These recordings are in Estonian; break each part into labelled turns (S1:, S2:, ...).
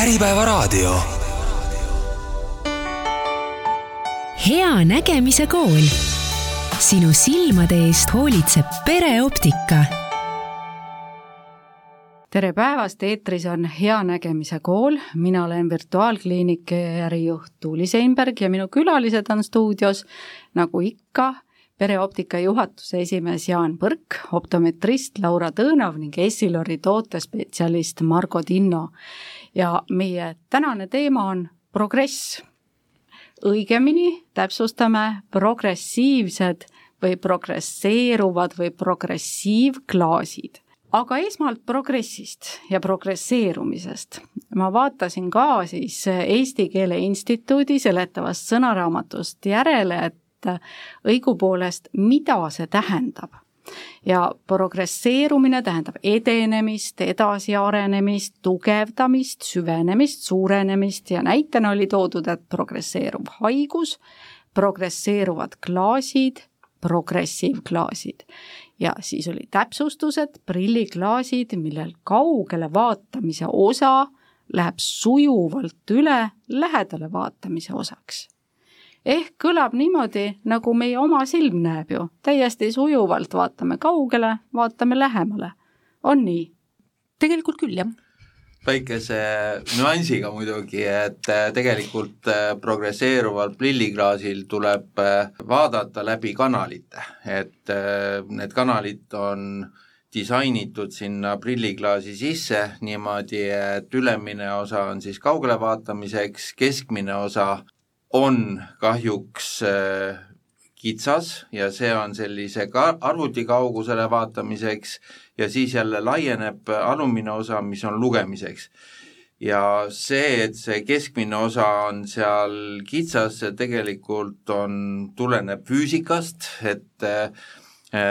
S1: Äripäevaraadio.
S2: hea nägemise kool. sinu silmade eest hoolitseb pereoptika.
S3: tere päevast, eetris on Hea nägemise kool, mina olen virtuaalkliiniki ärijuht Tuuli Seinberg ja minu külalised on stuudios nagu ikka pereoptika juhatuse esimees Jaan Põrk, optometrist Laura Tõõnov ning Essilori tootespetsialist Margo Tinno. Ja meie tänane teema on progress. õigemini täpsustame progressiivsed või progresseeruvad või progressiivklaasid aga esmalt progressist ja progresseerumisest. ma vaatasin ka siis Eesti Keele Instituudi seletavast sõnaraamatust järele, et õigupoolest, mida see tähendab. Ja progresseerumine tähendab edenemist, edasiarenemist, tugevdamist, süvenemist, suurenemist. Ja näitena oli toodud, et progresseeruv haigus, progresseeruvad klaasid, progressiivklaasid. Ja siis oli täpsustused, prilliklaasid, millel kaugele vaatamise osa läheb sujuvalt üle lähedale vaatamise osaks ehk kõlab niimoodi, nagu meie oma silm näeb ju, täiesti sujuvalt vaatame kaugele, vaatame lähemale. on nii?
S4: tegelikult küll, jah
S5: väikese nüansiga muidugi, et äh, tegelikult äh, progresseeruval prilliklaasil tuleb äh, vaadata läbi kanalite, et need kanalid on disainitud sinna prilliklaasi sisse niimoodi, et ülemine osa on siis kaugele vaatamiseks, keskmine osa on kahjuks äh, kitsas ja see on sellise ka arvuti kaugusele vaatamiseks ja siis jälle laieneb alumine osa, mis on lugemiseks. ja see, et see keskmine osa on seal kitsas, see tegelikult on, tuleneb füüsikast, et äh,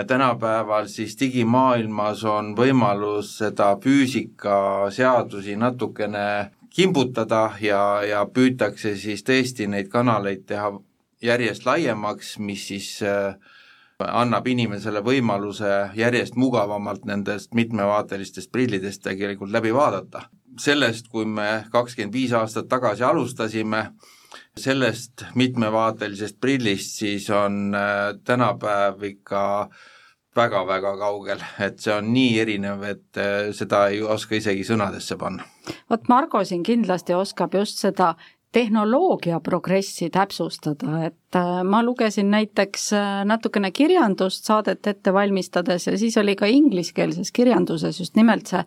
S5: tänapäeval siis digimaailmas on võimalus seda füüsikaseadusi natukene kimbutada ja, ja püütakse siis tõesti neid kanaleid teha järjest laiemaks, mis siis äh, annab inimesele võimaluse järjest mugavamalt nendest mitmevaatelistest prillidest tegelikult läbi vaadata. sellest, kui me kakskümmend viis aastat tagasi alustasime, sellest mitmevaatelisest prillist siis on äh, tänapäev ikka väga-väga kaugel, et see on nii erinev, et äh, seda ei oska isegi sõnadesse panna
S3: vot Margo siin kindlasti oskab just seda tehnoloogia progressi täpsustada, et äh, ma lugesin näiteks äh, natukene kirjandust saadet ette valmistades ja siis oli ka ingliskeelses kirjanduses just nimelt see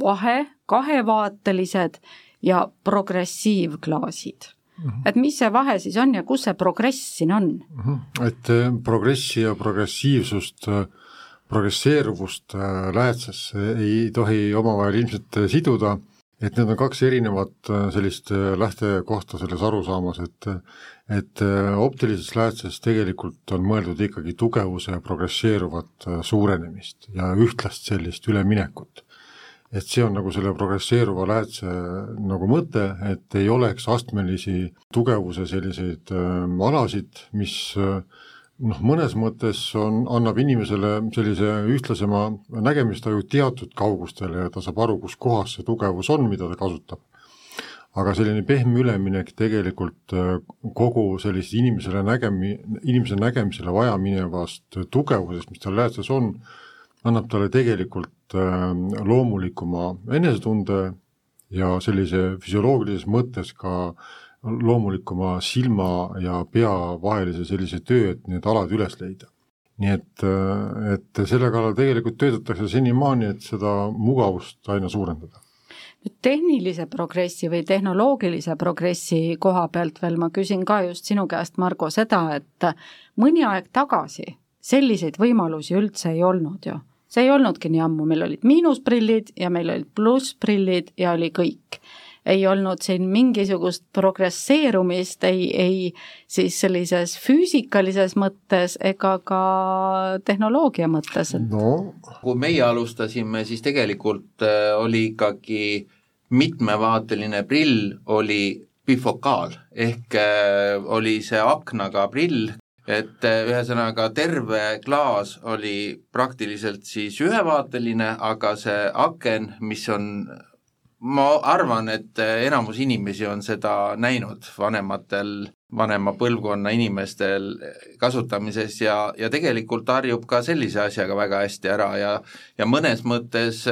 S3: vahe, kahevaatelised ja progressiivklaasid Mm -hmm. et mis see vahe siis on ja kus see progress siin on mm?
S6: -hmm. et äh, progressi ja progressiivsust, progresseeruvust lähetsesse ei tohi omavahel ilmselt siduda et need on kaks erinevat äh, sellist äh, lähtekohta selles arusaamas, et et äh, optilises läätses tegelikult on mõeldud ikkagi tugevuse progresseeruvat suurenemist ja ühtlast sellist üleminekut. et see on nagu selle progresseeruva läätse nagu mõte, et ei oleks astmelisi tugevuse selliseid äh, alasid, mis äh, noh, mõnes mõttes on, annab inimesele sellise ühtlasema nägemistaju teatud kaugustele ja ta saab aru, kus kohas see tugevus on, mida ta kasutab. aga selline pehme üleminek tegelikult äh, kogu sellist inimesele nägemi-, inimese nägemisele vajaminevast tugevusest, mis tal läätses on, annab talle tegelikult äh, loomulikuma enesetunde ja sellise füsioloogilises mõttes ka loomulikuma silma ja pea vahelise sellise töö, et need alad üles leida. nii et, et selle kallal tegelikult töötatakse senimaani, et seda mugavust aina suurendada
S3: nüüd tehnilise progressi või tehnoloogilise progressi koha pealt veel ma küsin ka just sinu käest, Margo, seda, et mõni aeg tagasi selliseid võimalusi üldse ei olnud ju. see ei olnudki nii ammu, meil olid miinusprillid ja meil olid plussprillid ja oli kõik ei olnud siin mingisugust progresseerumist ei, ei siis sellises füüsikalises mõttes ega ka tehnoloogia mõttes.
S5: no kui meie alustasime, siis tegelikult äh, oli ikkagi mitmevaateline prill oli bifokaal ehk äh, oli see aknaga prill, et äh, ühesõnaga terve klaas oli praktiliselt siis ühevaateline, aga see aken, mis on ma arvan, et enamus inimesi on seda näinud vanematel, vanema põlvkonna inimestel kasutamises ja, ja tegelikult harjub ka sellise asjaga väga hästi ära ja ja mõnes mõttes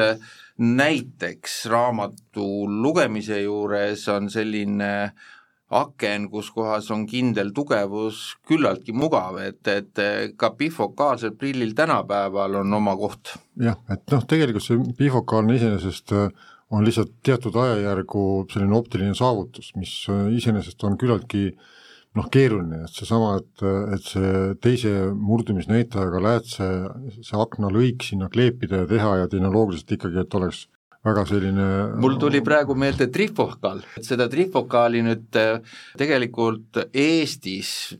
S5: näiteks raamatu lugemise juures on selline aken, kus kohas on kindel tugevus küllaltki mugav, et, et ka bifokaalsel prillil tänapäeval on oma koht.
S6: jah, et noh, tegelikult see bifokaalne iseenesest äh, on lihtsalt teatud ajajärgu selline optiline saavutus, mis äh, iseenesest on küllaltki noh, keeruline, et seesama, et, et see teise murdumisnäitajaga läätse, see aknalõik sinna kleepida ja teha ja tehnoloogiliselt ikkagi, et oleks väga selline
S5: mul tuli praegu meelde trifokaal, et seda trifokaali nüüd äh, tegelikult Eestis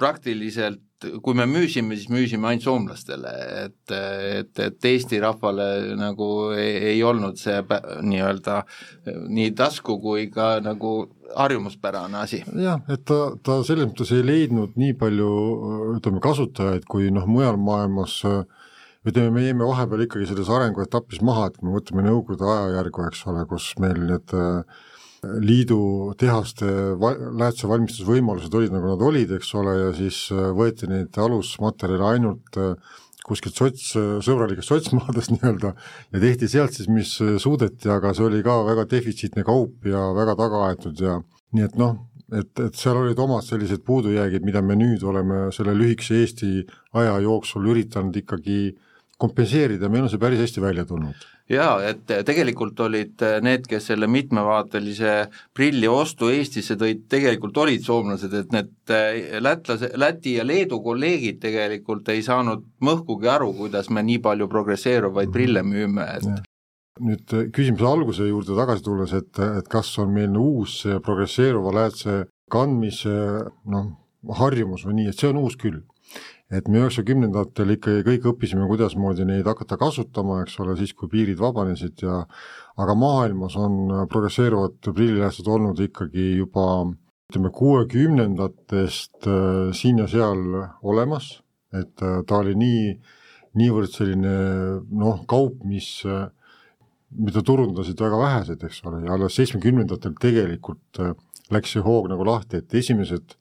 S5: praktiliselt kui me müüsime, siis müüsime ainult soomlastele, et, et, et Eesti rahvale nagu ei, ei olnud see nii-öelda nii tasku kui ka nagu harjumuspärane asi.
S6: jah, et ta, ta selles mõttes ei leidnud nii palju ütleme, kasutajaid, kui noh, mujal maailmas ütleme, me jäime vahepeal ikkagi selles arenguetapis maha, et kui me võtame Nõukogude ajajärgu, eks ole, kus meil need äh, liidu tehaste va-, läätsevalmistusvõimalused olid, nagu nad olid, eks ole, ja siis äh, võeti neid alusmaterjale ainult äh, kuskilt sots, sõbralikest sotsmaadest nii-öelda ja tehti sealt siis, mis suudeti, aga see oli ka väga defitsiitne kaup ja väga tagaaetud ja nii et noh, et, et seal olid omad sellised puudujäägid, mida me nüüd oleme selle lühikese Eesti aja jooksul üritanud ikkagi äh, kompenseerida, meil on see päris hästi välja tulnud.
S5: jaa, et tegelikult olid need, kes selle mitmevaatelise prilli ostu Eestisse tõid, tegelikult olid soomlased, et need äh, lätlase, Läti ja Leedu kolleegid tegelikult ei saanud mõhkugi aru, kuidas me nii palju progresseeruvaid mhm. prille müüme, et
S6: nüüd küsimuse alguse juurde tagasi tulles, et, et kas on meil uus progresseeruva läätse kandmise noh, harjumus või nii, et see on uus küll et me üheksakümnendatel ikkagi kõik õppisime, kuidasmoodi neid hakata kasutama, eks ole, siis kui piirid vabanesid ja aga maailmas on progresseeruvad prillilääsed olnud ikkagi juba ütleme, kuuekümnendatest äh, siin ja seal olemas, et äh, ta oli nii, niivõrd selline noh, kaup, mis äh, mida turundasid väga vähesed, eks ole, ja alles seitsmekümnendatel tegelikult läks see hoog nagu lahti, et esimesed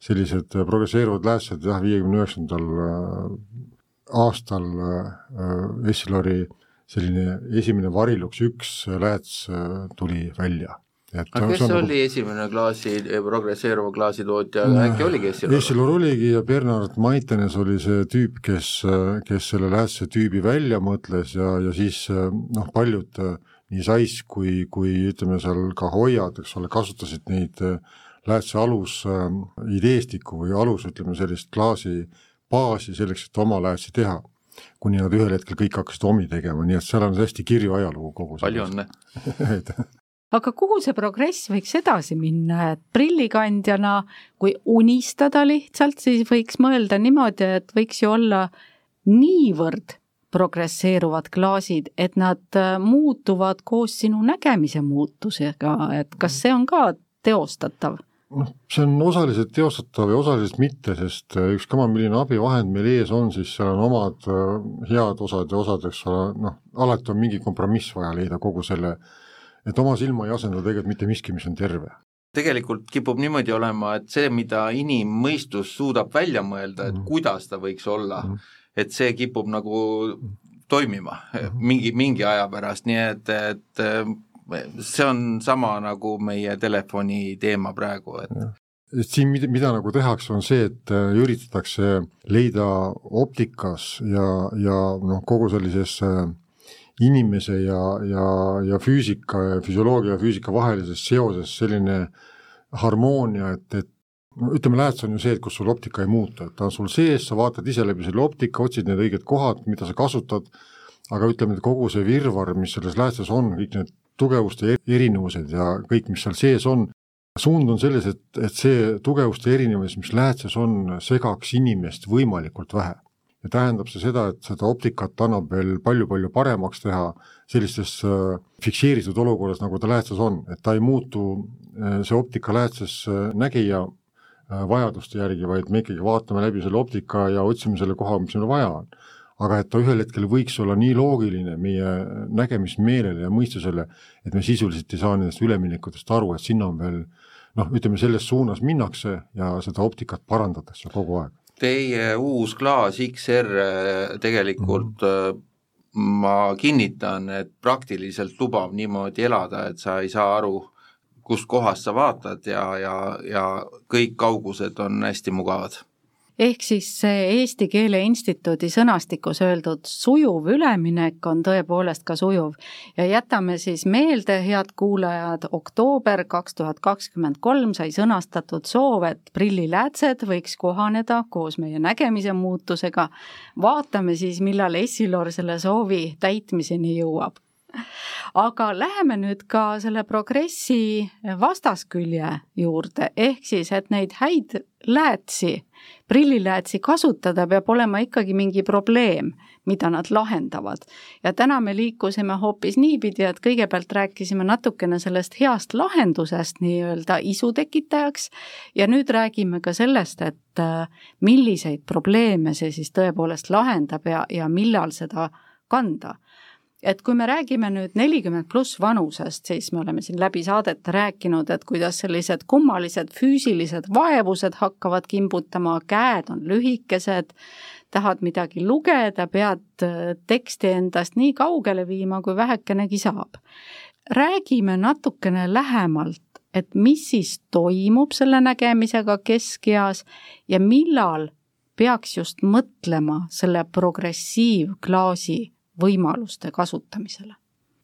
S6: sellised äh, progresseeruvad läätsed jah, viiekümne üheksandal äh, aastal äh, Essilori selline esimene Varilux üks lääts tuli välja.
S5: aga kes oli nagu... esimene klaasi, progresseeruva klaasitootja, äkki oligi Essilor?
S6: Essilor oligi ja Bernard Maitenes oli see tüüp, kes, kes selle läätse tüübi välja mõtles ja, ja siis noh, paljud nii Sais kui, kui ütleme seal ka Hoiad, eks ole, kasutasid neid äh, läätse alus äh, ideestikku või alus, ütleme sellist klaasi baasi selleks, et oma läätsi teha, kuni nad ühel hetkel kõik hakkasid omi tegema, nii et seal on hästi kirju ajalugu kogu
S5: palju õnne!
S3: Aga kuhu see progress võiks edasi minna, et prillikandjana, kui unistada lihtsalt, siis võiks mõelda niimoodi, et võiks ju olla niivõrd progresseeruvad klaasid, et nad äh, muutuvad koos sinu nägemise muutusega, et kas see on ka teostatav?
S6: Noh, see on osaliselt teostatav ja osaliselt mitte, sest äh, ükskõik milline abivahend meil ees on, siis seal on omad äh, head osad ja osad, eks ole, noh, alati on mingi kompromiss vaja leida kogu selle, et oma silma ei asenda tegelikult mitte miski, mis on terve
S5: tegelikult kipub niimoodi olema, et see, mida inimmõistus suudab välja mõelda, et -hmm. kuidas ta võiks olla -hmm. et see kipub nagu toimima mm -hmm. mingi, mingi aja pärast, nii et, et see on sama nagu meie telefoni teema praegu, et
S6: et siin, mida, mida nagu tehakse, on see, et äh, üritatakse leida optikas ja, ja noh, kogu sellises äh, inimese ja, ja, ja füüsika ja füsioloogia ja füüsika vahelises seoses selline harmoonia, et, et no ütleme, lääts on ju see, et kus sul optika ei muutu, et ta on sul sees, sa vaatad ise läbi selle optika, otsid need õiged kohad, mida sa kasutad, aga ütleme, et kogu see virvarr, mis selles läätses on, kõik need tugevuste erinevused ja kõik, mis seal sees on, suund on selles, et, et see tugevuste erinevus, mis läätses on, segaks inimest võimalikult vähe. ja tähendab see seda, et seda optikat annab veel palju-palju paremaks teha sellistes äh, fikseeritud olukorras, nagu ta läätses on, et ta ei muutu, äh, see optika läätses äh, nägija vajaduste järgi, vaid me ikkagi vaatame läbi selle optika ja otsime selle koha, mis meil vaja on aga et ta ühel hetkel võiks olla nii loogiline meie nägemismeelele ja mõistusele, et me sisuliselt ei saa nendest üleminekutest aru, et sinna on veel noh, ütleme selles suunas minnakse ja seda optikat parandatakse kogu aeg.
S5: Teie uus klaas XR äh, tegelikult mm -hmm ma kinnitan, et praktiliselt lubab niimoodi elada, et sa ei saa aru, kust kohast sa vaatad ja, ja, ja kõik kaugused on hästi mugavad
S3: ehk siis see Eesti Keele Instituudi sõnastikus öeldud sujuv üleminek on tõepoolest ka sujuv. ja jätame siis meelde, head kuulajad, oktoober kaks tuhat kakskümmend kolm sai sõnastatud soov, et prilliläätsed võiks kohaneda koos meie nägemise muutusega. vaatame siis, millal Essilor selle soovi täitmiseni jõuab aga läheme nüüd ka selle progressi vastaskülje juurde, ehk siis, et neid häid läätsi prilliläätsi kasutada, peab olema ikkagi mingi probleem, mida nad lahendavad. ja täna me liikusime hoopis niipidi, et kõigepealt rääkisime natukene sellest heast lahendusest nii-öelda isu tekitajaks ja nüüd räägime ka sellest, et äh, milliseid probleeme see siis tõepoolest lahendab ja, ja millal seda kanda et kui me räägime nüüd nelikümmend pluss vanusest, siis me oleme siin läbi saadete rääkinud, et kuidas sellised kummalised füüsilised vaevused hakkavad kimbutama, käed on lühikesed, tahad midagi lugeda, pead äh, teksti endast nii kaugele viima, kui vähekenegi saab. räägime natukene lähemalt, et mis siis toimub selle nägemisega keskeas ja millal peaks just mõtlema selle progressiivklaasi võimaluste kasutamisele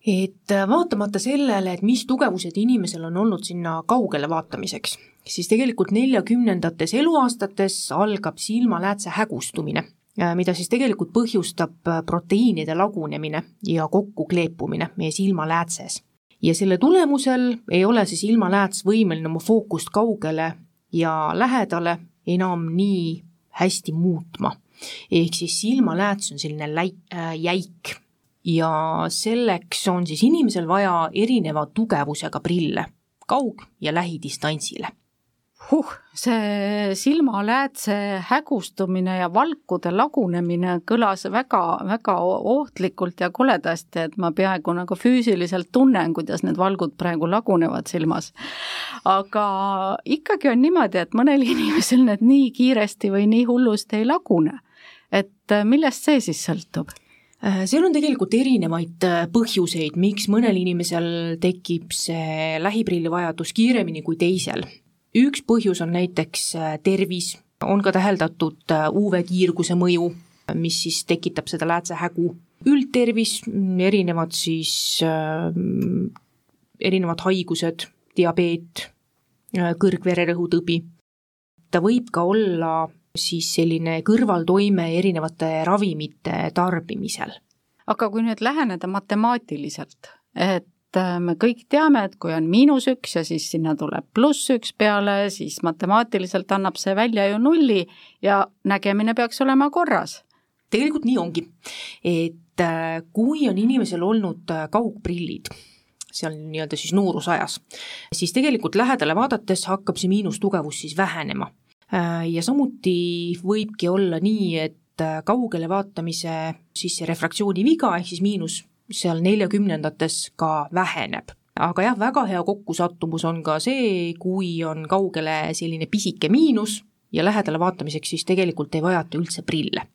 S1: et äh, vaatamata sellele, et mis tugevused inimesel on olnud sinna kaugele vaatamiseks, siis tegelikult neljakümnendates eluaastates algab silmaläätse hägustumine, äh, mida siis tegelikult põhjustab äh, proteiinide lagunemine ja kokkukleepumine meie silmaläätses. ja selle tulemusel ei ole see silmalääts võimeline oma fookust kaugele ja lähedale enam nii hästi muutma ehk siis silmalääts on selline läi- äh,, jäik. Ja selleks on siis inimesel vaja erineva tugevusega prille, kaug- ja lähidistantsile.
S3: Huh, see silmaläätse hägustumine ja valkude lagunemine kõlas väga, väga ohtlikult ja koledasti, et ma peaaegu nagu füüsiliselt tunnen, kuidas need valgud praegu lagunevad silmas. aga ikkagi on niimoodi, et mõnel inimesel need nii kiiresti või nii hullusti ei lagune et äh, millest see siis sõltub?
S1: Äh, seal on tegelikult erinevaid äh, põhjuseid, miks mõnel inimesel tekib see lähiprilli vajadus kiiremini kui teisel. üks põhjus on näiteks tervis, on ka täheldatud UV-kiirguse mõju, mis siis tekitab seda läätsehägu. üldtervis, erinevad siis äh,, erinevad haigused, diabeet, kõrgvererõhutõbi. ta võib ka olla siis selline kõrvaltoime erinevate ravimite tarbimisel.
S3: aga kui nüüd läheneda matemaatiliselt, et äh, me kõik teame, et kui on miinus üks ja siis sinna tuleb pluss üks peale, siis matemaatiliselt annab see välja ju nulli ja nägemine peaks olema korras.
S1: tegelikult nii ongi, et äh, kui on inimesel olnud äh, kaugprillid, seal nii-öelda siis noorusajas, siis tegelikult lähedale vaadates hakkab see miinustugevus siis vähenema Äh, ja samuti võibki olla nii, et äh, kaugele vaatamise siis see refraktsiooni viga ehk siis miinus seal neljakümnendates ka väheneb. aga jah, väga hea kokkusattumus on ka see, kui on kaugele selline pisike miinus ja lähedale vaatamiseks siis tegelikult ei vajata üldse prille.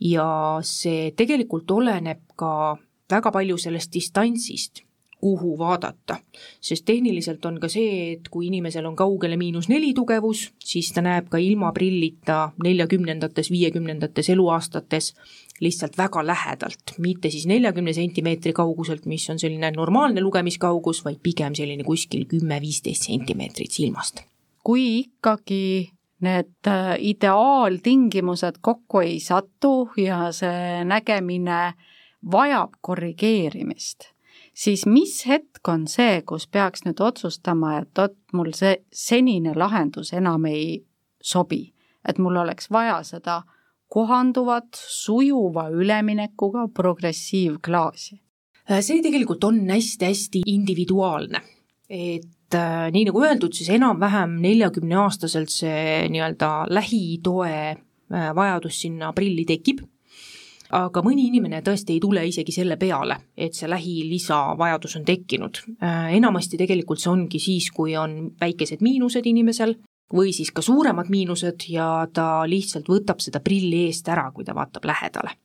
S1: ja see tegelikult oleneb ka väga palju sellest distantsist kuhu vaadata. sest tehniliselt on ka see, et kui inimesel on kaugele miinus neli tugevus, siis ta näeb ka ilma prillita neljakümnendates, viiekümnendates eluaastates lihtsalt väga lähedalt, mitte siis neljakümne sentimeetri kauguselt, mis on selline normaalne lugemiskaugus, vaid pigem selline kuskil kümme-viisteist sentimeetrit silmast.
S3: kui ikkagi need äh, ideaaltingimused kokku ei satu ja see nägemine vajab korrigeerimist siis mis hetk on see, kus peaks nüüd otsustama, et vot mul see senine lahendus enam ei sobi, et mul oleks vaja seda kohanduvat, sujuva üleminekuga progressiivklaasi?
S1: see tegelikult on hästi-hästi individuaalne, et äh, nii nagu öeldud, siis enam-vähem neljakümneaastaselt see nii-öelda lähitoe äh, vajadus sinna prilli tekib aga mõni inimene tõesti ei tule isegi selle peale, et see lähilisa vajadus on tekkinud. Äh, enamasti tegelikult see ongi siis, kui on väikesed miinused inimesel või siis ka suuremad miinused ja ta lihtsalt võtab seda prilli eest ära, kui ta vaatab lähedale.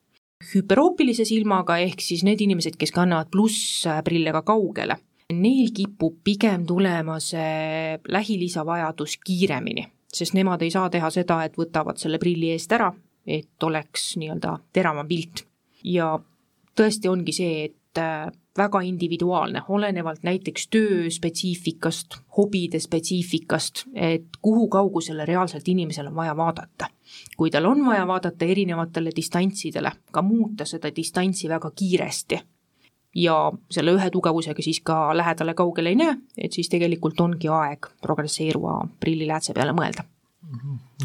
S1: hüperoopilise silmaga ehk siis need inimesed, kes kannavad plussprille ka kaugele, neil kipub pigem tulema see lähilisa vajadus kiiremini, sest nemad ei saa teha seda, et võtavad selle prilli eest ära, et oleks nii-öelda teravam pilt. ja tõesti ongi see, et äh, väga individuaalne, olenevalt näiteks töö spetsiifikast, hobide spetsiifikast, et kuhu kaugusele reaalselt inimesel on vaja vaadata. kui tal on vaja vaadata erinevatele distantsidele, ka muuta seda distantsi väga kiiresti ja selle ühe tugevusega siis ka lähedale-kaugele ei näe, et siis tegelikult ongi aeg progresseeruva prilliläätse peale mõelda.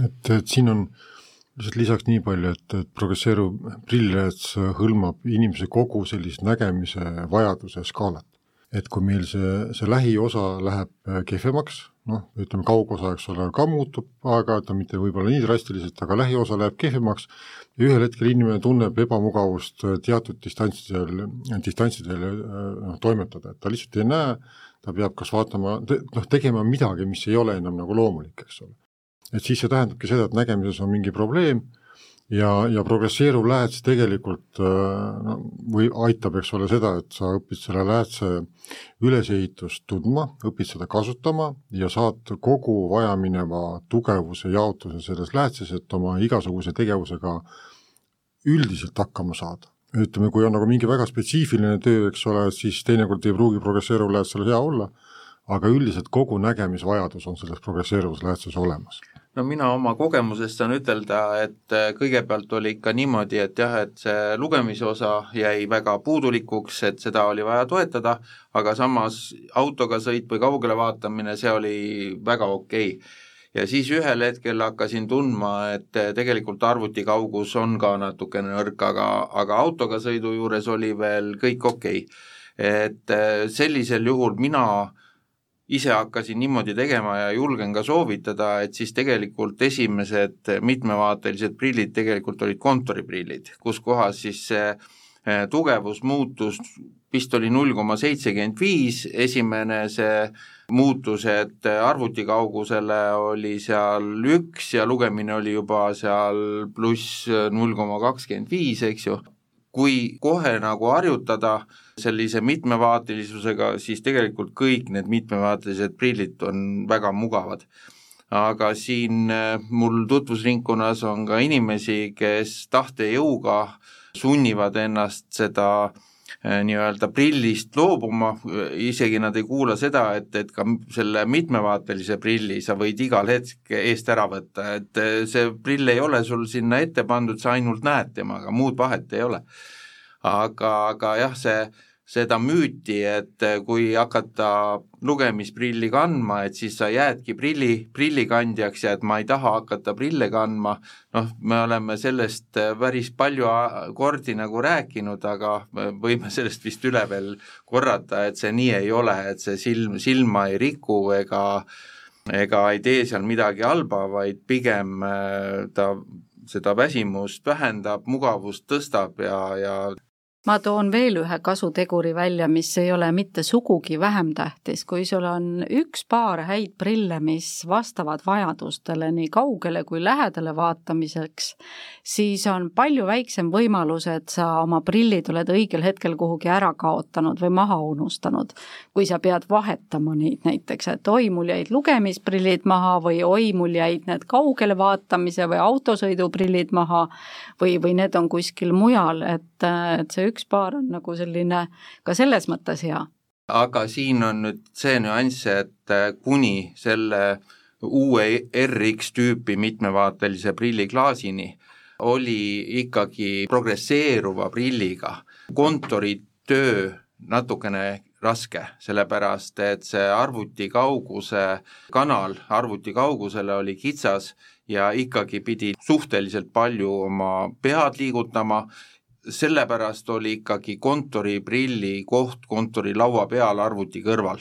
S6: et, et siin on äh, lihtsalt lisaks nii palju, et, et progresseeruv prillilääts hõlmab inimese kogu sellist nägemise vajaduse skaalat. et kui meil see, see lähiosa läheb äh, kehvemaks, noh, ütleme kaugosa, eks ole, ka muutub, aga ta mitte võib-olla nii drastiliselt, aga lähiosa läheb kehvemaks ja ühel hetkel inimene tunneb ebamugavust äh, teatud distantsidel, distantsidel äh, noh, toimetada, et ta lihtsalt ei näe, ta peab kas vaatama, noh, tegema midagi, mis ei ole enam nagu loomulik, eks ole et siis see tähendabki seda, et nägemises on mingi probleem ja, ja progresseeruv lääts tegelikult no, või aitab, eks ole, seda, et sa õpid selle läätse ülesehitust tundma, õpid seda kasutama ja saad kogu vajamineva tugevuse jaotuse selles läätses, et oma igasuguse tegevusega üldiselt hakkama saada. ütleme, kui on nagu mingi väga spetsiifiline töö, eks ole, siis teinekord ei pruugi progresseeruv lääts seal hea olla, aga üldiselt kogu nägemisvajadus on selles progresseeruvas läätses olemas
S5: no mina oma kogemusest saan ütelda, et äh, kõigepealt oli ikka niimoodi, et jah, et see lugemise osa jäi väga puudulikuks, et seda oli vaja toetada, aga samas autoga sõit või kaugele vaatamine, see oli väga okei okay. ja siis ühel hetkel hakkasin tundma, et äh, tegelikult arvuti kaugus on ka natukene nõrk, aga, aga autoga sõidu juures oli veel kõik okei okay.. et äh, sellisel juhul mina ise hakkasin niimoodi tegema ja julgen ka soovitada, et siis tegelikult esimesed mitmevaatelised prillid tegelikult olid kontoriprillid, kus kohas siis see eh, tugevus muutus vist oli null koma seitsekümmend viis, esimene see muutus, et arvuti kaugusele oli seal üks ja lugemine oli juba seal pluss null koma kakskümmend viis, eks ju, kui kohe nagu harjutada sellise mitmevaatelisusega, siis tegelikult kõik need mitmevaatelised prillid on väga mugavad. aga siin äh, mul tutvusringkonnas on ka inimesi, kes tahtejõuga sunnivad ennast seda äh, nii-öelda prillist loobuma, isegi nad ei kuula seda, et, et ka selle mitmevaatelise prilli sa võid igal hetk eest ära võtta, et äh, see prill ei ole sul sinna ette pandud, sa ainult näed temaga, muud vahet ei ole. aga, aga jah, see seda müüti, et kui hakata lugemisprilli kandma, et siis sa jäädki prilli, prillikandjaks ja et ma ei taha hakata prille kandma, noh, me oleme sellest päris palju kordi nagu rääkinud, aga võime sellest vist üle veel korrata, et see nii ei ole, et see silm, silma ei riku ega ega ei tee seal midagi halba, vaid pigem äh, ta seda väsimust vähendab, mugavust tõstab ja, ja
S3: ma toon veel ühe kasuteguri välja, mis ei ole mitte sugugi vähem tähtis, kui sul on üks paar häid prille, mis vastavad vajadustele nii kaugele kui lähedale vaatamiseks, siis on palju väiksem võimalus, et sa oma prillid oled õigel hetkel kuhugi ära kaotanud või maha unustanud. kui sa pead vahetama neid näiteks, et oi, mul jäid lugemisprillid maha või oi, mul jäid need kaugele vaatamise või autosõiduprillid maha või, või need on kuskil mujal, et, et see üks paar on nagu selline ka selles mõttes hea.
S5: aga siin on nüüd see nüanss, et äh, kuni selle uue RX tüüpi mitmevaatelise prilliklaasini oli ikkagi progresseeruva prilliga kontoritöö natukene raske, sellepärast et see arvuti kauguse kanal arvuti kaugusele oli kitsas ja ikkagi pidi suhteliselt palju oma pead liigutama sellepärast oli ikkagi kontoriprilli koht kontorilaua peal arvuti kõrval.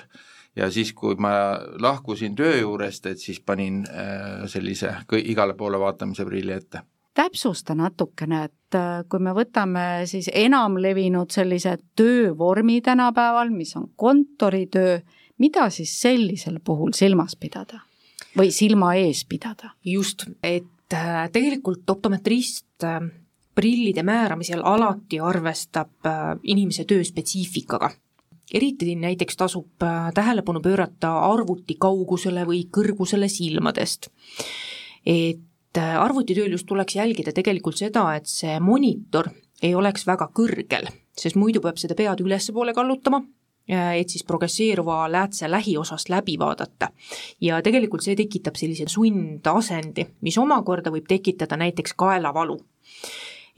S5: ja siis, kui ma lahkusin töö juurest, et siis panin äh, sellise igale poole vaatamise prilli ette
S3: täpsusta natukene, et äh, kui me võtame siis enamlevinud sellise töövormi tänapäeval, mis on kontoritöö, mida siis sellisel puhul silmas pidada või silma ees pidada?
S1: just, et äh, tegelikult optometrist prillide määramisel alati arvestab inimese töö spetsiifikaga eriti näiteks tasub tähelepanu pöörata arvuti kaugusele või kõrgusele silmadest. et Äh, arvutitööl just tuleks jälgida tegelikult seda, et see monitor ei oleks väga kõrgel, sest muidu peab seda pead ülespoole kallutama, äh, et siis progresseeruva läätse lähiosast läbi vaadata. ja tegelikult see tekitab sellise sundasendi, mis omakorda võib tekitada näiteks kaelavalu.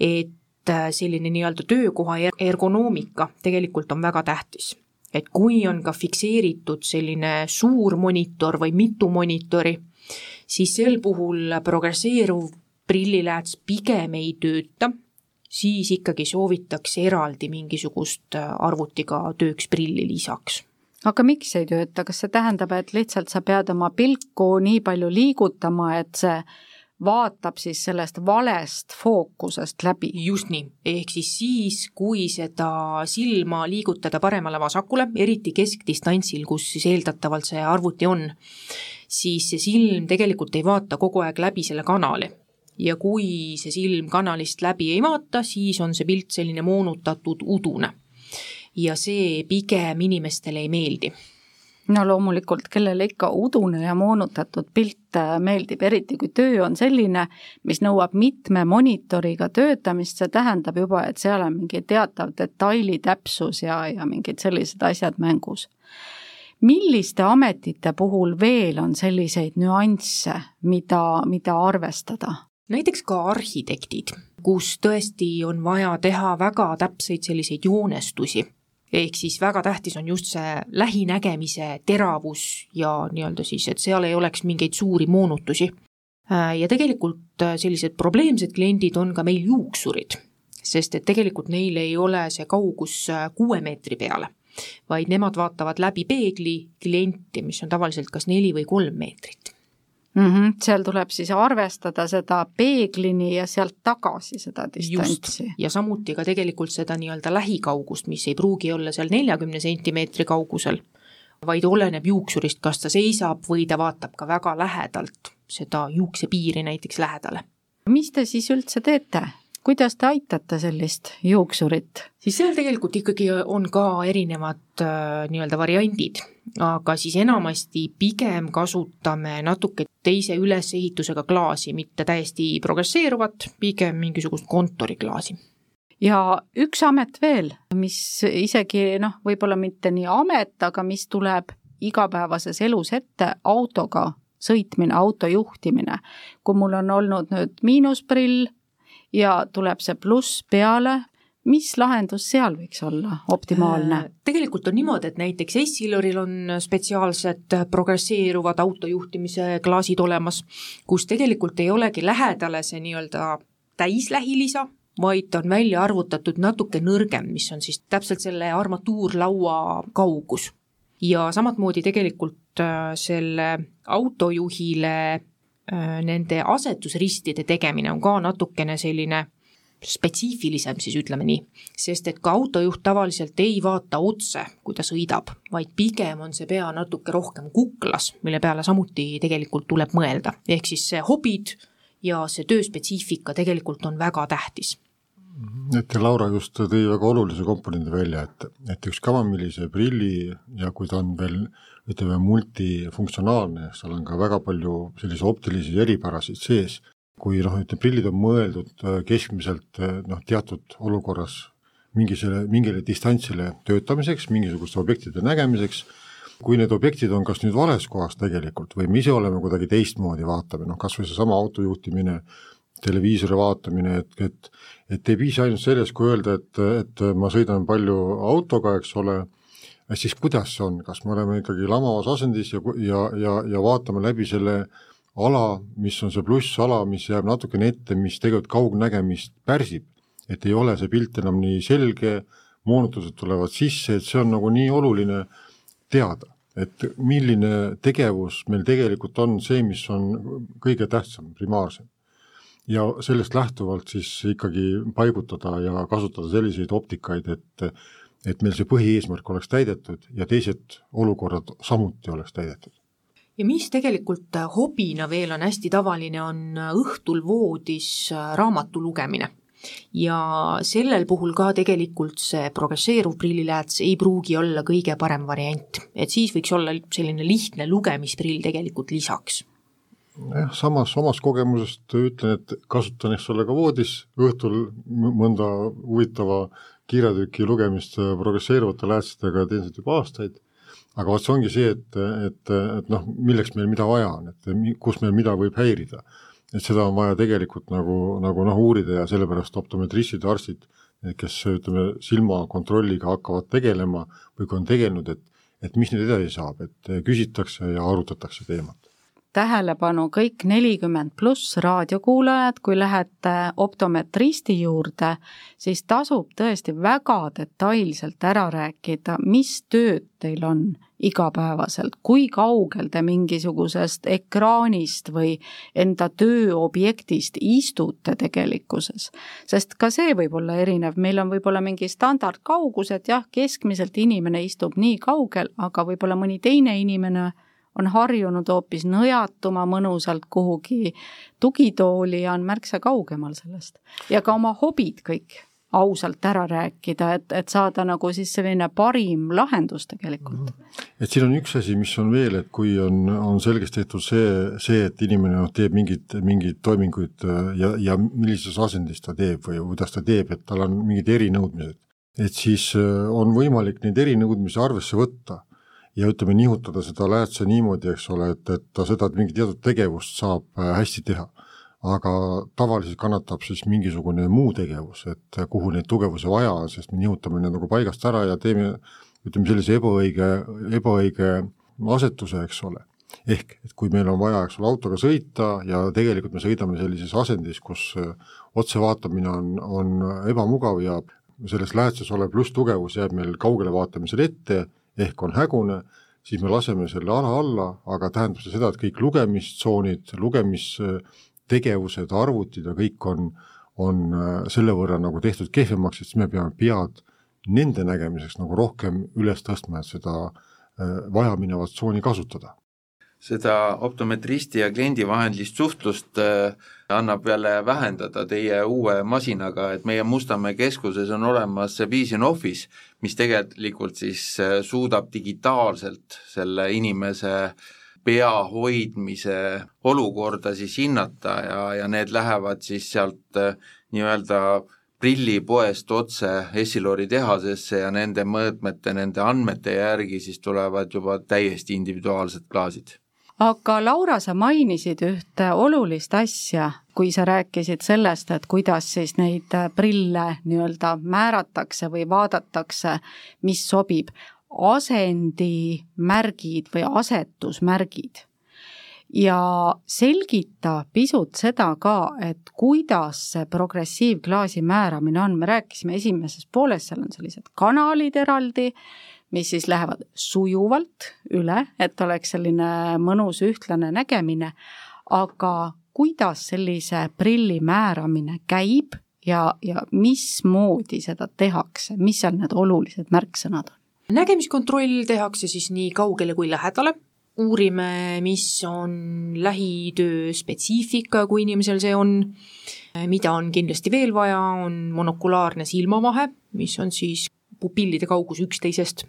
S1: Et äh, selline nii-öelda töökoha er-, ergonoomika tegelikult on väga tähtis. et kui on ka fikseeritud selline suur monitor või mitu monitori, siis sel puhul progresseeruv prillilääts pigem ei tööta, siis ikkagi soovitakse eraldi mingisugust äh, arvutiga tööks prilli lisaks
S3: aga miks ei tööta, kas see tähendab, et lihtsalt sa pead oma pilku nii palju liigutama, et see vaatab siis sellest valest fookusest läbi.
S1: just nii, ehk siis siis, kui seda silma liigutada paremale-vasakule, eriti keskdistantsil, kus siis eeldatavalt see arvuti on, siis see silm tegelikult ei vaata kogu aeg läbi selle kanali. ja kui see silm kanalist läbi ei vaata, siis on see pilt selline moonutatud udune. ja see pigem inimestele ei meeldi
S3: no loomulikult, kellele ikka udune ja moonutatud pilt äh, meeldib, eriti kui töö on selline, mis nõuab mitme monitoriga töötamist, see tähendab juba, et seal on mingi teatav detaili täpsus ja, ja mingid sellised asjad mängus. Milliste ametite puhul veel on selliseid nüansse, mida, mida arvestada?
S1: näiteks ka arhitektid, kus tõesti on vaja teha väga täpseid selliseid joonestusi, ehk siis väga tähtis on just see lähinägemise teravus ja nii-öelda siis, et seal ei oleks mingeid suuri moonutusi. ja tegelikult sellised probleemsed kliendid on ka meil juuksurid, sest et tegelikult neil ei ole see kaugus kuue meetri peale vaid nemad vaatavad läbi peegli klienti, mis on tavaliselt kas neli või kolm meetrit
S3: mm. -hmm. seal tuleb siis arvestada seda peeglini ja sealt tagasi seda distantsi.
S1: ja samuti ka tegelikult seda nii-öelda lähikaugust, mis ei pruugi olla seal neljakümne sentimeetri kaugusel, vaid oleneb juuksurist, kas ta seisab või ta vaatab ka väga lähedalt seda juuksepiiri näiteks lähedale.
S3: mis te siis üldse teete? kuidas te aitate sellist juuksurit?
S1: siis seal tegelikult ikkagi on ka erinevad äh, nii-öelda variandid, aga siis enamasti pigem kasutame natuke teise ülesehitusega klaasi, mitte täiesti progresseeruvat, pigem mingisugust kontoriklaasi
S3: ja üks amet veel, mis isegi noh, võib-olla mitte nii amet, aga mis tuleb igapäevases elus ette, autoga sõitmine, auto juhtimine. kui mul on olnud nüüd miinusprill, ja tuleb see pluss peale, mis lahendus seal võiks olla optimaalne? Äh,
S1: tegelikult on niimoodi, et näiteks Essiloril on spetsiaalsed progresseeruvad autojuhtimise klaasid olemas, kus tegelikult ei olegi lähedale see nii-öelda täislähilisa, vaid on välja arvutatud natuke nõrgem, mis on siis täpselt selle armatuurlaua kaugus. ja samamoodi tegelikult äh, selle autojuhile Äh, nende asetusristide tegemine on ka natukene selline spetsiifilisem siis ütleme nii, sest et ka autojuht tavaliselt ei vaata otse, kui ta sõidab, vaid pigem on see pea natuke rohkem kuklas, mille peale samuti tegelikult tuleb mõelda, ehk siis hobid ja see tööspetsiifika tegelikult on väga tähtis.
S6: Et Laura just tõi väga olulise komponendi välja, et, et üks kamamillise prilli ja kui ta on veel ütleme, multifunktsionaalne, seal on ka väga palju selliseid optilisi eripärasid sees, kui noh, ütleme prillid on mõeldud äh, keskmiselt äh, noh, teatud olukorras mingisele, mingile distantsile töötamiseks, mingisuguste objektide nägemiseks, kui need objektid on kas nüüd vales kohas tegelikult või me ise oleme kuidagi teistmoodi, vaatame, noh kas või seesama auto juhtimine, televiisori vaatamine, et, et et ei piisa ainult sellest, kui öelda, et, et ma sõidan palju autoga, eks ole, siis kuidas see on, kas me oleme ikkagi lamavas asendis ja, ja, ja, ja vaatame läbi selle ala, mis on see plussala, mis jääb natukene ette, mis tegelikult kaugnägemist pärsib, et ei ole see pilt enam nii selge, moonutused tulevad sisse, et see on nagu nii oluline teada, et milline tegevus meil tegelikult on see, mis on kõige tähtsam, primaarsem. Ja sellest lähtuvalt siis ikkagi paigutada ja kasutada selliseid optikaid, et et meil see põhieesmärk oleks täidetud ja teised olukorrad samuti oleks täidetud
S1: ja mis tegelikult hobina veel on hästi tavaline, on õhtul voodis raamatu lugemine. Ja sellel puhul ka tegelikult see progresseeruv prillilääts ei pruugi olla kõige parem variant, et siis võiks olla selline lihtne lugemisprill tegelikult lisaks.
S6: Jah, samas omast kogemusest ütlen, et kasutan, eks ole, ka voodis. Õhtul mõnda huvitava kirjatüki lugemist progresseeruvate läätsetega teen seda juba aastaid, aga vot see ongi see, et, et, et noh, milleks meil mida vaja on, et kus meil mida võib häirida. et seda on vaja tegelikult nagu, nagu noh, uurida ja sellepärast optometristid, arstid, kes ütleme, silmakontrolliga hakkavad tegelema või kui on tegelenud, et et mis nüüd edasi saab, et küsitakse ja arutatakse teemat
S3: tähelepanu kõik nelikümmend pluss raadiokuulajad, kui lähete optometristi juurde, siis tasub tõesti väga detailselt ära rääkida, mis tööd teil on igapäevaselt, kui kaugel te mingisugusest ekraanist või enda tööobjektist istute tegelikkuses. sest ka see võib olla erinev, meil on võib-olla mingi standardkaugus, et jah, keskmiselt inimene istub nii kaugel, aga võib-olla mõni teine inimene on harjunud hoopis nõjatuma mõnusalt kuhugi tugitooli ja on märksa kaugemal sellest. ja ka oma hobid kõik ausalt ära rääkida, et, et saada nagu siis selline parim lahendus tegelikult.
S6: Mhm. et siin on üks asi, mis on veel, et kui on, on selgeks tehtud see, see, et inimene noh, teeb mingeid, mingeid toiminguid äh, ja, ja millises asendis ta teeb või kuidas ta teeb, et tal on mingid erinõudmised, et siis äh, on võimalik neid erinõudmisi arvesse võtta ja ütleme, nihutada seda läätse niimoodi, eks ole, et, et ta seda mingit teatud tegevust saab äh, hästi teha. aga tavaliselt kannatab siis mingisugune muu tegevus, et kuhu neid tugevusi vaja on, sest me nihutame need nagu paigast ära ja teeme ütleme sellise ebaõige, ebaõige asetuse, eks ole. ehk et kui meil on vaja, eks ole, autoga sõita ja tegelikult me sõidame sellises asendis, kus äh, otsevaatamine on, on ebamugav ja selles läätses olev plusstugevus jääb meil kaugele vaatamisel ette ehk on hägune, siis me laseme selle ala alla, aga tähendab see seda, et kõik lugemistsoonid, lugemistegevused, arvutid ja kõik on, on äh, selle võrra nagu tehtud kehvemaks, et siis me peame pead nende nägemiseks nagu rohkem üles tõstma, et seda äh, vajaminevat tsooni kasutada
S5: seda optometristi ja kliendi vahelist suhtlust äh, annab jälle vähendada teie uue masinaga, et meie Mustamäe keskuses on olemas Vision Office, mis tegelikult siis äh, suudab digitaalselt selle inimese pea hoidmise olukorda siis hinnata ja, ja need lähevad siis sealt äh, nii-öelda prillipoest otse Essilori tehasesse ja nende mõõtmete, nende andmete järgi siis tulevad juba täiesti individuaalsed klaasid
S3: aga Laura, sa mainisid ühte olulist asja, kui sa rääkisid sellest, et kuidas siis neid prille nii-öelda määratakse või vaadatakse, mis sobib, asendimärgid või asetusmärgid. Ja selgita pisut seda ka, et kuidas see progressiivklaasi määramine on, me rääkisime esimeses pooles, seal on sellised kanalid eraldi mis siis lähevad sujuvalt üle, et oleks selline mõnus ühtlane nägemine, aga kuidas sellise prilli määramine käib ja, ja mismoodi seda tehakse, mis seal need olulised märksõnad on?
S1: nägemiskontroll tehakse siis nii kaugele kui lähedale, uurime, mis on lähitöö spetsiifika, kui inimesel see on, mida on kindlasti veel vaja, on monokulaarne silmavahe, mis on siis pupillide kaugus üksteisest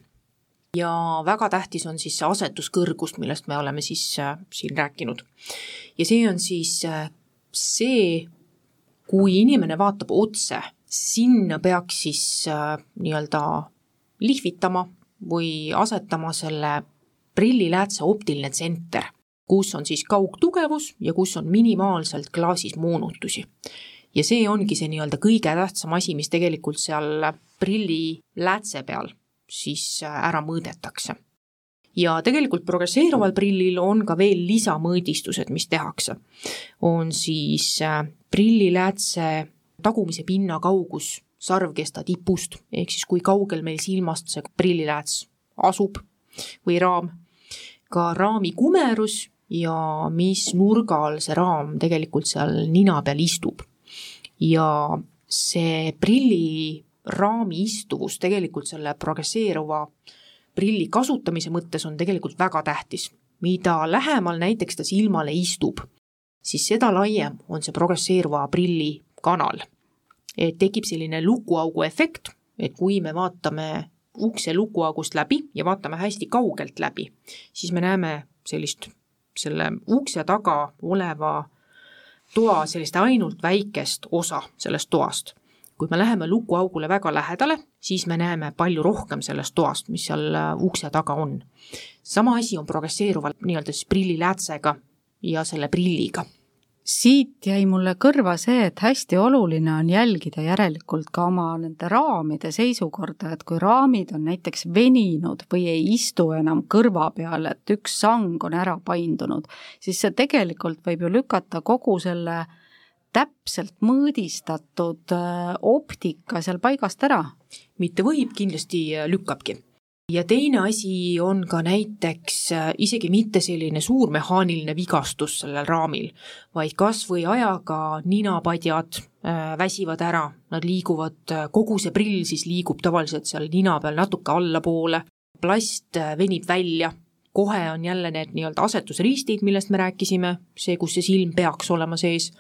S1: ja väga tähtis on siis see asetuskõrgus, millest me oleme siis äh, siin rääkinud. ja see on siis äh, see, kui inimene vaatab otse, sinna peaks siis äh, nii-öelda lihvitama või asetama selle prilliläätse optiline tsenter, kus on siis kaugtugevus ja kus on minimaalselt klaasis moonutusi. ja see ongi see nii-öelda kõige tähtsam asi, mis tegelikult seal prilliläätse peal siis äh, ära mõõdetakse. ja tegelikult progresseeruval prillil on ka veel lisamõõdistused, mis tehakse. on siis äh, prilliläätse tagumise pinna kaugus sarvkesta tipust, ehk siis kui kaugel meil silmast see prillilääts asub või raam, ka raami kumerus ja mis nurgal see raam tegelikult seal nina peal istub. ja see prilliraami istuvus tegelikult selle progresseeruva prilli kasutamise mõttes on tegelikult väga tähtis. mida lähemal näiteks ta silmale istub, siis seda laiem on see progresseeruva prilli kanal. et tekib selline lukuaugu efekt, et kui me vaatame ukse lukuaugust läbi ja vaatame hästi kaugelt läbi, siis me näeme sellist, selle ukse taga oleva toa sellist ainult väikest osa sellest toast. Kui me läheme lukuaugule väga lähedale, siis me näeme palju rohkem sellest toast, mis seal äh, ukse taga on. sama asi on progresseeruval nii-öelda siis prilliläätsega ja selle prilliga
S3: siit jäi mulle kõrva see, et hästi oluline on jälgida järelikult ka oma nende raamide seisukorda, et kui raamid on näiteks veninud või ei istu enam kõrva peal, et üks sang on ära paindunud, siis see tegelikult võib ju lükata kogu selle täpselt mõõdistatud äh, optika seal paigast ära.
S1: mitte võib, kindlasti lükkabki. Ja teine asi on ka näiteks äh, isegi mitte selline suur mehaaniline vigastus sellel raamil, vaid kas või ajaga ninapadjad äh, väsivad ära, nad liiguvad, äh, kogu see prill siis liigub tavaliselt seal nina peal natuke allapoole, plast venib välja, kohe on jälle need nii-öelda asetusriistid, millest me rääkisime, see, kus see silm peaks olema sees,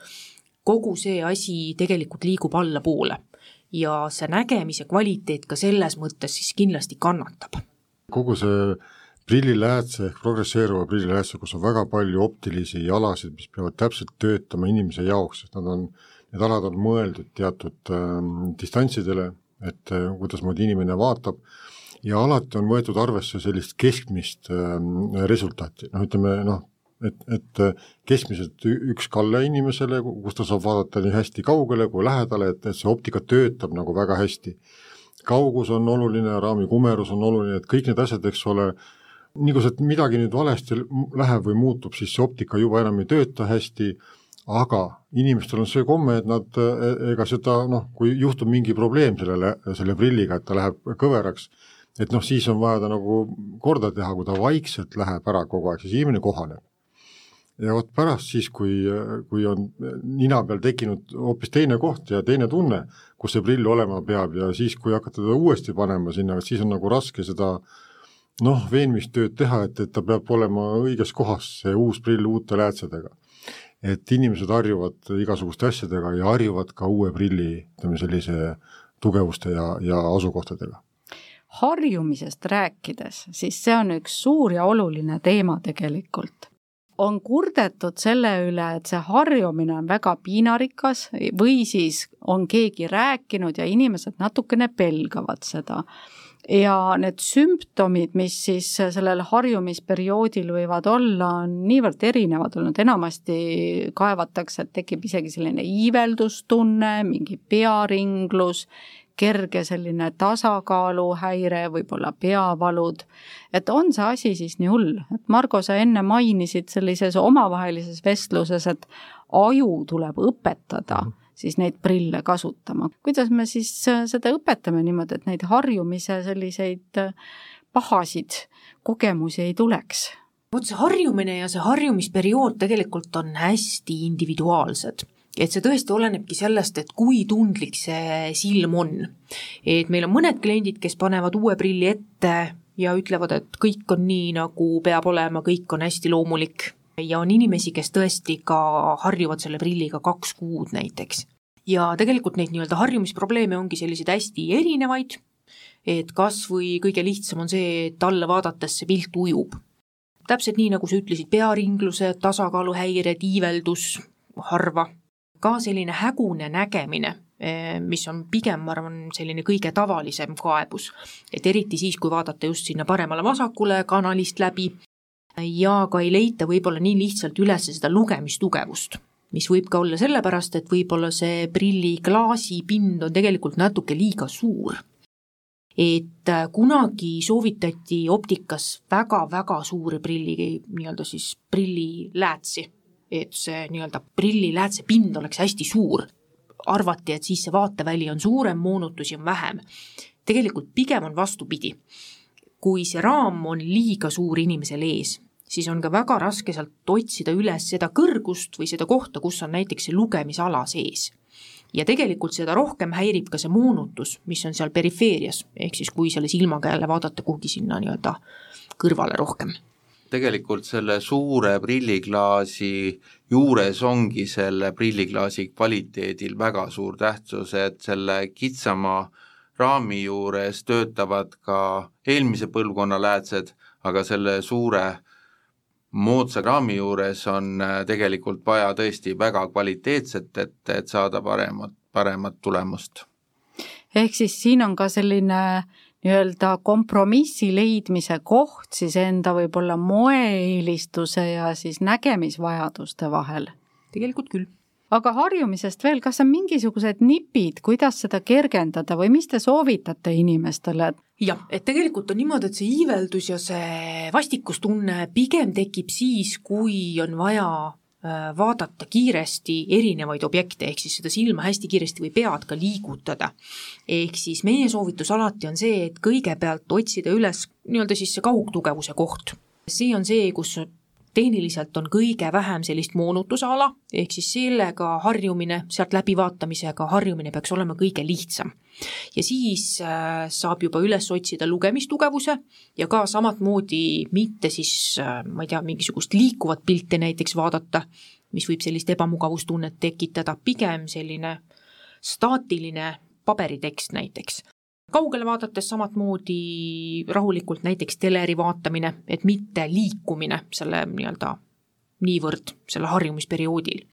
S1: kogu see asi tegelikult liigub allapoole. Ja see nägemise kvaliteet ka selles mõttes siis kindlasti kannatab.
S6: kogu see prilliläätse ehk progresseeruva prilliläätse, kus on väga palju optilisi alasid, mis peavad täpselt töötama inimese jaoks, sest nad on, need alad on mõeldud teatud äh, distantsidele, et äh, kuidasmoodi inimene vaatab, ja alati on võetud arvesse sellist keskmist äh, resultaati, noh ütleme noh, et, et äh, keskmiselt üks kalle inimesele, kus ta saab vaadata nii hästi kaugele kui lähedale, et, et see optika töötab nagu väga hästi. kaugus on oluline, raami kumerus on oluline, et kõik need asjad, eks ole, nii kui sealt midagi nüüd valesti läheb või muutub, siis see optika juba enam ei tööta hästi, aga inimestel on see komme, et nad, e-, ega seda noh, kui juhtub mingi probleem sellele, selle prilliga, et ta läheb kõveraks, et noh, siis on vaja ta nagu korda teha, kui ta vaikselt läheb ära kogu aeg, siis inimene kohaneb ja vot pärast siis, kui, kui on nina peal tekkinud hoopis teine koht ja teine tunne, kus see prill olema peab ja siis, kui hakata teda uuesti panema sinna, siis on nagu raske seda noh, veenmistööd teha, et, et ta peab olema õiges kohas, see uus prill uute läätsedega. et inimesed harjuvad igasuguste asjadega ja harjuvad ka uue prilli, ütleme sellise tugevuste ja, ja asukohtadega
S3: harjumisest rääkides, siis see on üks suur ja oluline teema tegelikult on kurdetud selle üle, et see harjumine on väga piinarikas või siis on keegi rääkinud ja inimesed natukene pelgavad seda. ja need sümptomid, mis siis sellel harjumisperioodil võivad olla, on niivõrd erinevad olnud, enamasti kaevatakse, et tekib isegi selline iiveldustunne, mingi pearinglus kerge selline tasakaaluhäire, võib-olla peavalud, et on see asi siis nii hull, et Margo, sa enne mainisid sellises omavahelises vestluses, et aju tuleb õpetada mm. siis neid prille kasutama. kuidas me siis äh, seda õpetame niimoodi, et neid harjumise selliseid äh, pahasid kogemusi ei tuleks?
S1: vot see harjumine ja see harjumisperiood tegelikult on hästi individuaalsed et see tõesti olenebki sellest, et kui tundlik see silm on. et meil on mõned kliendid, kes panevad uue prilli ette ja ütlevad, et kõik on nii, nagu peab olema, kõik on hästi loomulik. ja on inimesi, kes tõesti ka harjuvad selle prilliga kaks kuud näiteks. ja tegelikult neid nii-öelda harjumisprobleeme ongi selliseid hästi erinevaid, et kas või kõige lihtsam on see, et alla vaadates see pilt ujub. täpselt nii, nagu sa ütlesid, pearinglused, tasakaaluhäired, iiveldus harva ka selline hägune nägemine, eh, mis on pigem, ma arvan, selline kõige tavalisem kaebus. et eriti siis, kui vaadata just sinna paremale-vasakule kanalist läbi ja ka ei leita võib-olla nii lihtsalt üles seda lugemistugevust, mis võib ka olla sellepärast, et võib-olla see prilliklaasi pind on tegelikult natuke liiga suur et äh, kunagi soovitati optikas väga-väga suuri prilli, nii-öelda siis prilliläätsi et see nii-öelda prilliläätse pind oleks hästi suur. arvati, et siis see vaateväli on suurem, moonutusi on vähem. tegelikult pigem on vastupidi. kui see raam on liiga suur inimesel ees, siis on ka väga raske sealt otsida üles seda kõrgust või seda kohta, kus on näiteks see lugemisala sees. ja tegelikult seda rohkem häirib ka see moonutus, mis on seal perifeerias, ehk siis kui selle silmaga jälle vaadata kuhugi sinna nii-öelda kõrvale rohkem
S5: tegelikult selle suure prilliklaasi juures ongi selle prilliklaasi kvaliteedil väga suur tähtsus, et selle kitsama raami juures töötavad ka eelmise põlvkonna läätsed, aga selle suure moodsa raami juures on äh, tegelikult vaja tõesti väga kvaliteetset, et, et saada paremat, paremat tulemust.
S3: ehk siis siin on ka selline nii-öelda kompromissi leidmise koht siis enda võib-olla moeeelistuse ja siis nägemisvajaduste vahel?
S1: tegelikult küll
S3: aga harjumisest veel, kas on mingisugused nipid, kuidas seda kergendada või mis te soovitate inimestele?
S1: jah, et tegelikult on niimoodi, et see iiveldus ja see vastikustunne pigem tekib siis, kui on vaja vaadata kiiresti erinevaid objekte, ehk siis seda silma hästi kiiresti või pead ka liigutada. ehk siis meie soovitus alati on see, et kõigepealt otsida üles nii-öelda siis see kaugtugevuse koht. see on see, kus tehniliselt on kõige vähem sellist moonutusala, ehk siis sellega harjumine, sealt läbivaatamisega harjumine peaks olema kõige lihtsam. ja siis äh, saab juba üles otsida lugemistugevuse ja ka samamoodi mitte siis, äh, ma ei tea, mingisugust liikuvat pilti näiteks vaadata, mis võib sellist ebamugavustunnet tekitada, pigem selline staatiline paberitekst näiteks kaugele vaadates samamoodi rahulikult näiteks teleri vaatamine, et mitte liikumine selle nii-öelda niivõrd selle harjumisperioodil.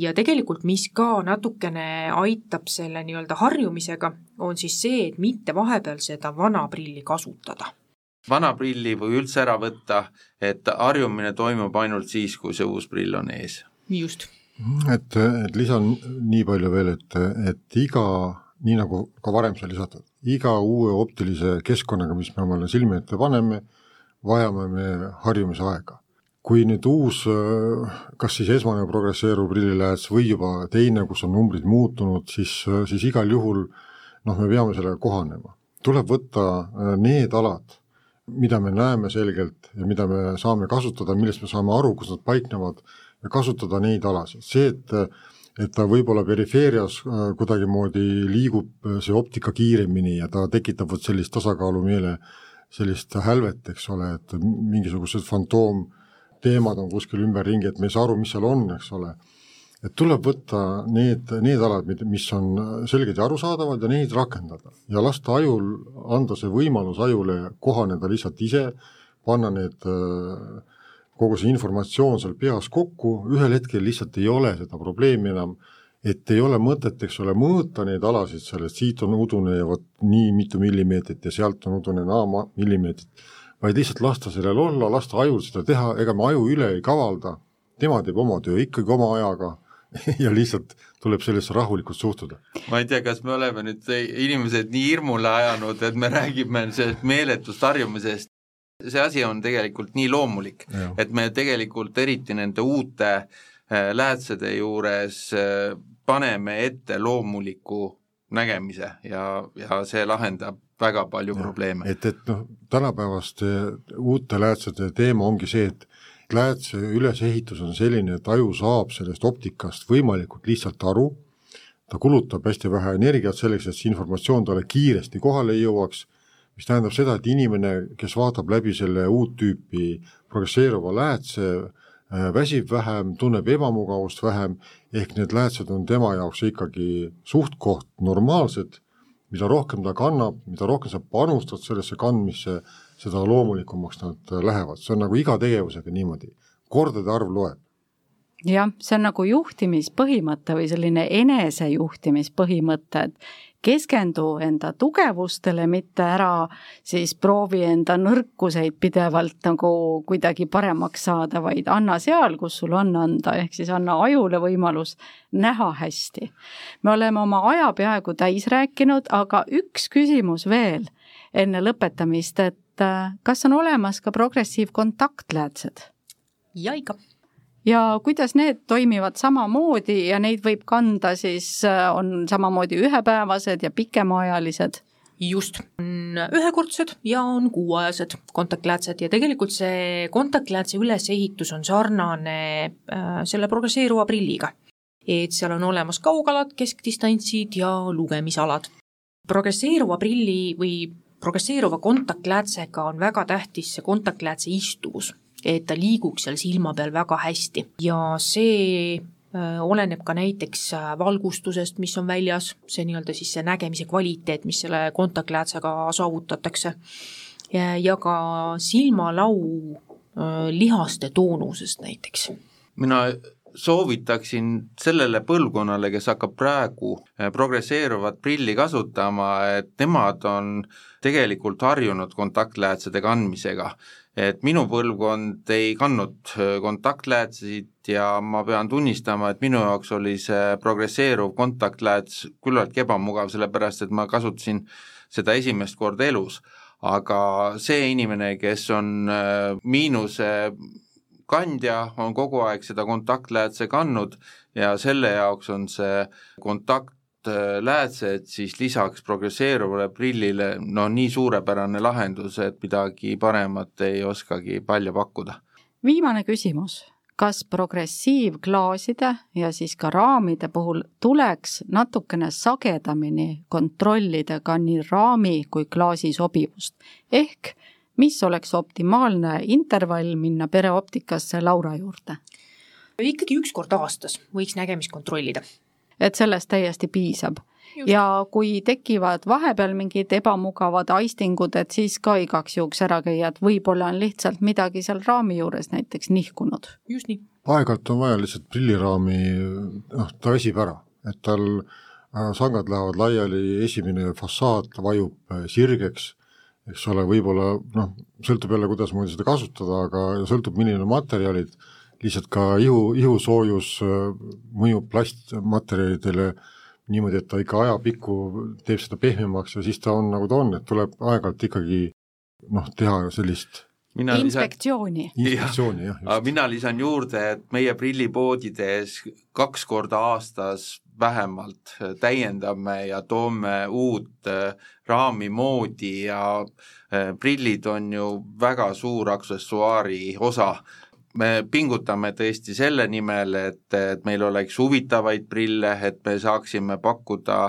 S1: ja tegelikult, mis ka natukene aitab selle nii-öelda harjumisega, on siis see, et mitte vahepeal seda vana prilli kasutada.
S5: vana prilli või üldse ära võtta, et harjumine toimub ainult siis, kui see uus prill on ees.
S1: just.
S6: et, et lisan nii palju veel, et, et iga nii nagu ka varem sai lisatud, iga uue optilise keskkonnaga, mis me omale silme ette paneme, vajame me harjumise aega. kui nüüd uus, kas siis esmane progresseeruv prillilääts või juba teine, kus on numbrid muutunud, siis, siis igal juhul noh, me peame sellega kohanema. tuleb võtta äh, need alad, mida me näeme selgelt ja mida me saame kasutada, millest me saame aru, kus nad paiknevad, ja kasutada neid alasid, see, et et ta võib-olla perifeerias äh, kuidagimoodi liigub äh, see optika kiiremini ja ta tekitab vot sellist tasakaalumeele, sellist hälvet, eks ole, et mingisugused fantoomteemad on kuskil ümberringi, et me ei saa aru, mis seal on, eks ole. et tuleb võtta need, need alad, mis on selged ja arusaadavad ja neid rakendada ja lasta ajul, anda see võimalus ajule kohaneda lihtsalt ise, panna need äh, kogu see informatsioon seal peas kokku, ühel hetkel lihtsalt ei ole seda probleemi enam, et ei ole mõtet, eks ole, mõõta neid alasid sellest, siit on udune ja vot nii mitu millimeetrit ja sealt on udune naa millimeetrit, vaid lihtsalt lasta sellel olla, lasta ajul seda teha, ega me aju üle ei kavalda, tema teeb oma töö ikkagi oma ajaga ja lihtsalt tuleb sellesse rahulikult suhtuda.
S5: ma ei tea, kas me oleme nüüd inimesed nii hirmule ajanud, et me räägime sellest meeletust harjumisest, see asi on tegelikult nii loomulik, et me tegelikult eriti nende uute äh, läätsede juures äh, paneme ette loomuliku nägemise ja, ja see lahendab väga palju ja, probleeme.
S6: et, et noh, tänapäevaste uute läätsede teema ongi see, et läätse ülesehitus on selline, et aju saab sellest optikast võimalikult lihtsalt aru, ta kulutab hästi vähe energiat selleks, et see informatsioon talle kiiresti kohale jõuaks mis tähendab seda, et inimene, kes vaatab läbi selle uut tüüpi progresseeruva läätse, äh, väsib vähem, tunneb ebamugavust vähem, ehk need läätsed on tema jaoks ikkagi suht-koht normaalsed, mida rohkem ta kannab, mida rohkem sa panustad sellesse kandmisse, seda loomulikumaks nad lähevad, see on nagu iga tegevusega niimoodi, kordade arv loeb.
S3: Jah, see on nagu juhtimispõhimõte või selline enesejuhtimispõhimõte, et keskendu enda tugevustele, mitte ära siis proovi enda nõrkuseid pidevalt nagu kuidagi paremaks saada, vaid anna seal, kus sul on anda, ehk siis anna ajule võimalus näha hästi. me oleme oma aja peaaegu täis rääkinud, aga üks küsimus veel enne lõpetamist, et äh, kas on olemas ka progressiivkontaktläätsed?
S1: ja ikka
S3: ja kuidas need toimivad samamoodi ja neid võib kanda siis, äh, on samamoodi ühepäevased ja pikemaajalised?
S1: just, on ühekordsed ja on kuuajased kontaktläätsed ja tegelikult see kontaktläätse ülesehitus on sarnane äh, selle progresseeruva prilliga. et seal on olemas kaugalad, keskdistantsid ja lugemisalad. progresseeruva prilli või progresseeruva kontaktläätsega on väga tähtis see kontaktläätse istuvus, et ta liiguks seal silma peal väga hästi. Ja see Äh, oleneb ka näiteks äh, valgustusest, mis on väljas, see nii-öelda siis see nägemise kvaliteet, mis selle kontaktläätsega saavutatakse, ja ka silmalau äh, lihaste toonusest näiteks.
S5: mina soovitaksin sellele põlvkonnale, kes hakkab praegu progresseeruvat prilli kasutama, et nemad on tegelikult harjunud kontaktläätsede kandmisega et minu põlvkond ei kandnud äh, kontaktläätseid ja ma pean tunnistama, et minu jaoks oli see progresseeruv kontaktlääts küllaltki ebamugav, sellepärast et ma kasutasin seda esimest korda elus. aga see inimene, kes on äh, miinuse kandja, on kogu aeg seda kontaktläätse kandnud ja selle jaoks on see kontakt läätsed siis lisaks progresseeruvale prillile no nii suurepärane lahendus, et midagi paremat ei oskagi palju pakkuda.
S3: viimane küsimus, kas progressiivklaaside ja siis ka raamide puhul tuleks natukene sagedamini kontrollida ka nii raami kui klaasi sobivust, ehk mis oleks optimaalne intervall minna pereoptikasse Laura juurde?
S1: ikkagi üks kord aastas võiks nägemist kontrollida
S3: et sellest täiesti piisab. ja kui tekivad vahepeal mingid ebamugavad aistingud, et siis ka igaks juhuks ära käia, et võib-olla on lihtsalt midagi seal raami juures näiteks nihkunud.
S1: just nii.
S6: aeg-ajalt on vaja lihtsalt prilliraami, noh, ta väsib ära, et tal äh, sangad lähevad laiali, esimene fassaad vajub äh, sirgeks, eks ole, võib-olla noh, sõltub jälle, kuidasmoodi seda kasutada, aga sõltub, milline on materjalid lihtsalt ka ihu, ihusoojus äh, mõjub plastmaterjalidele niimoodi, et ta ikka ajapikku teeb seda pehmemaks ja siis ta on nagu ta on, et tuleb aeg-ajalt ikkagi noh, teha sellist
S3: mina inspektsiooni.
S6: inspektsiooni, jah.
S5: aga mina lisan juurde, et meie prillipoodides kaks korda aastas vähemalt täiendame ja toome uut äh, raami moodi ja äh, prillid on ju väga suur aksessuaari osa me pingutame tõesti selle nimel, et, et meil oleks huvitavaid prille, et me saaksime pakkuda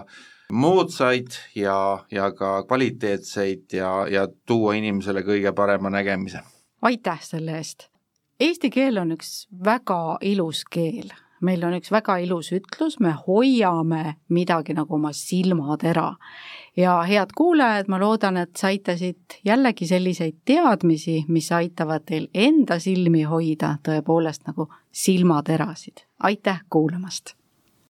S5: moodsaid ja, ja ka kvaliteetseid ja, ja tuua inimesele kõige parema nägemise.
S3: aitäh selle eest! Eesti keel on üks väga ilus keel meil on üks väga ilus ütlus, me hoiame midagi nagu oma silmatera. Ja head kuulajad, ma loodan, et saite siit jällegi selliseid teadmisi, mis aitavad teil enda silmi hoida tõepoolest nagu silmaterasid. aitäh kuulamast!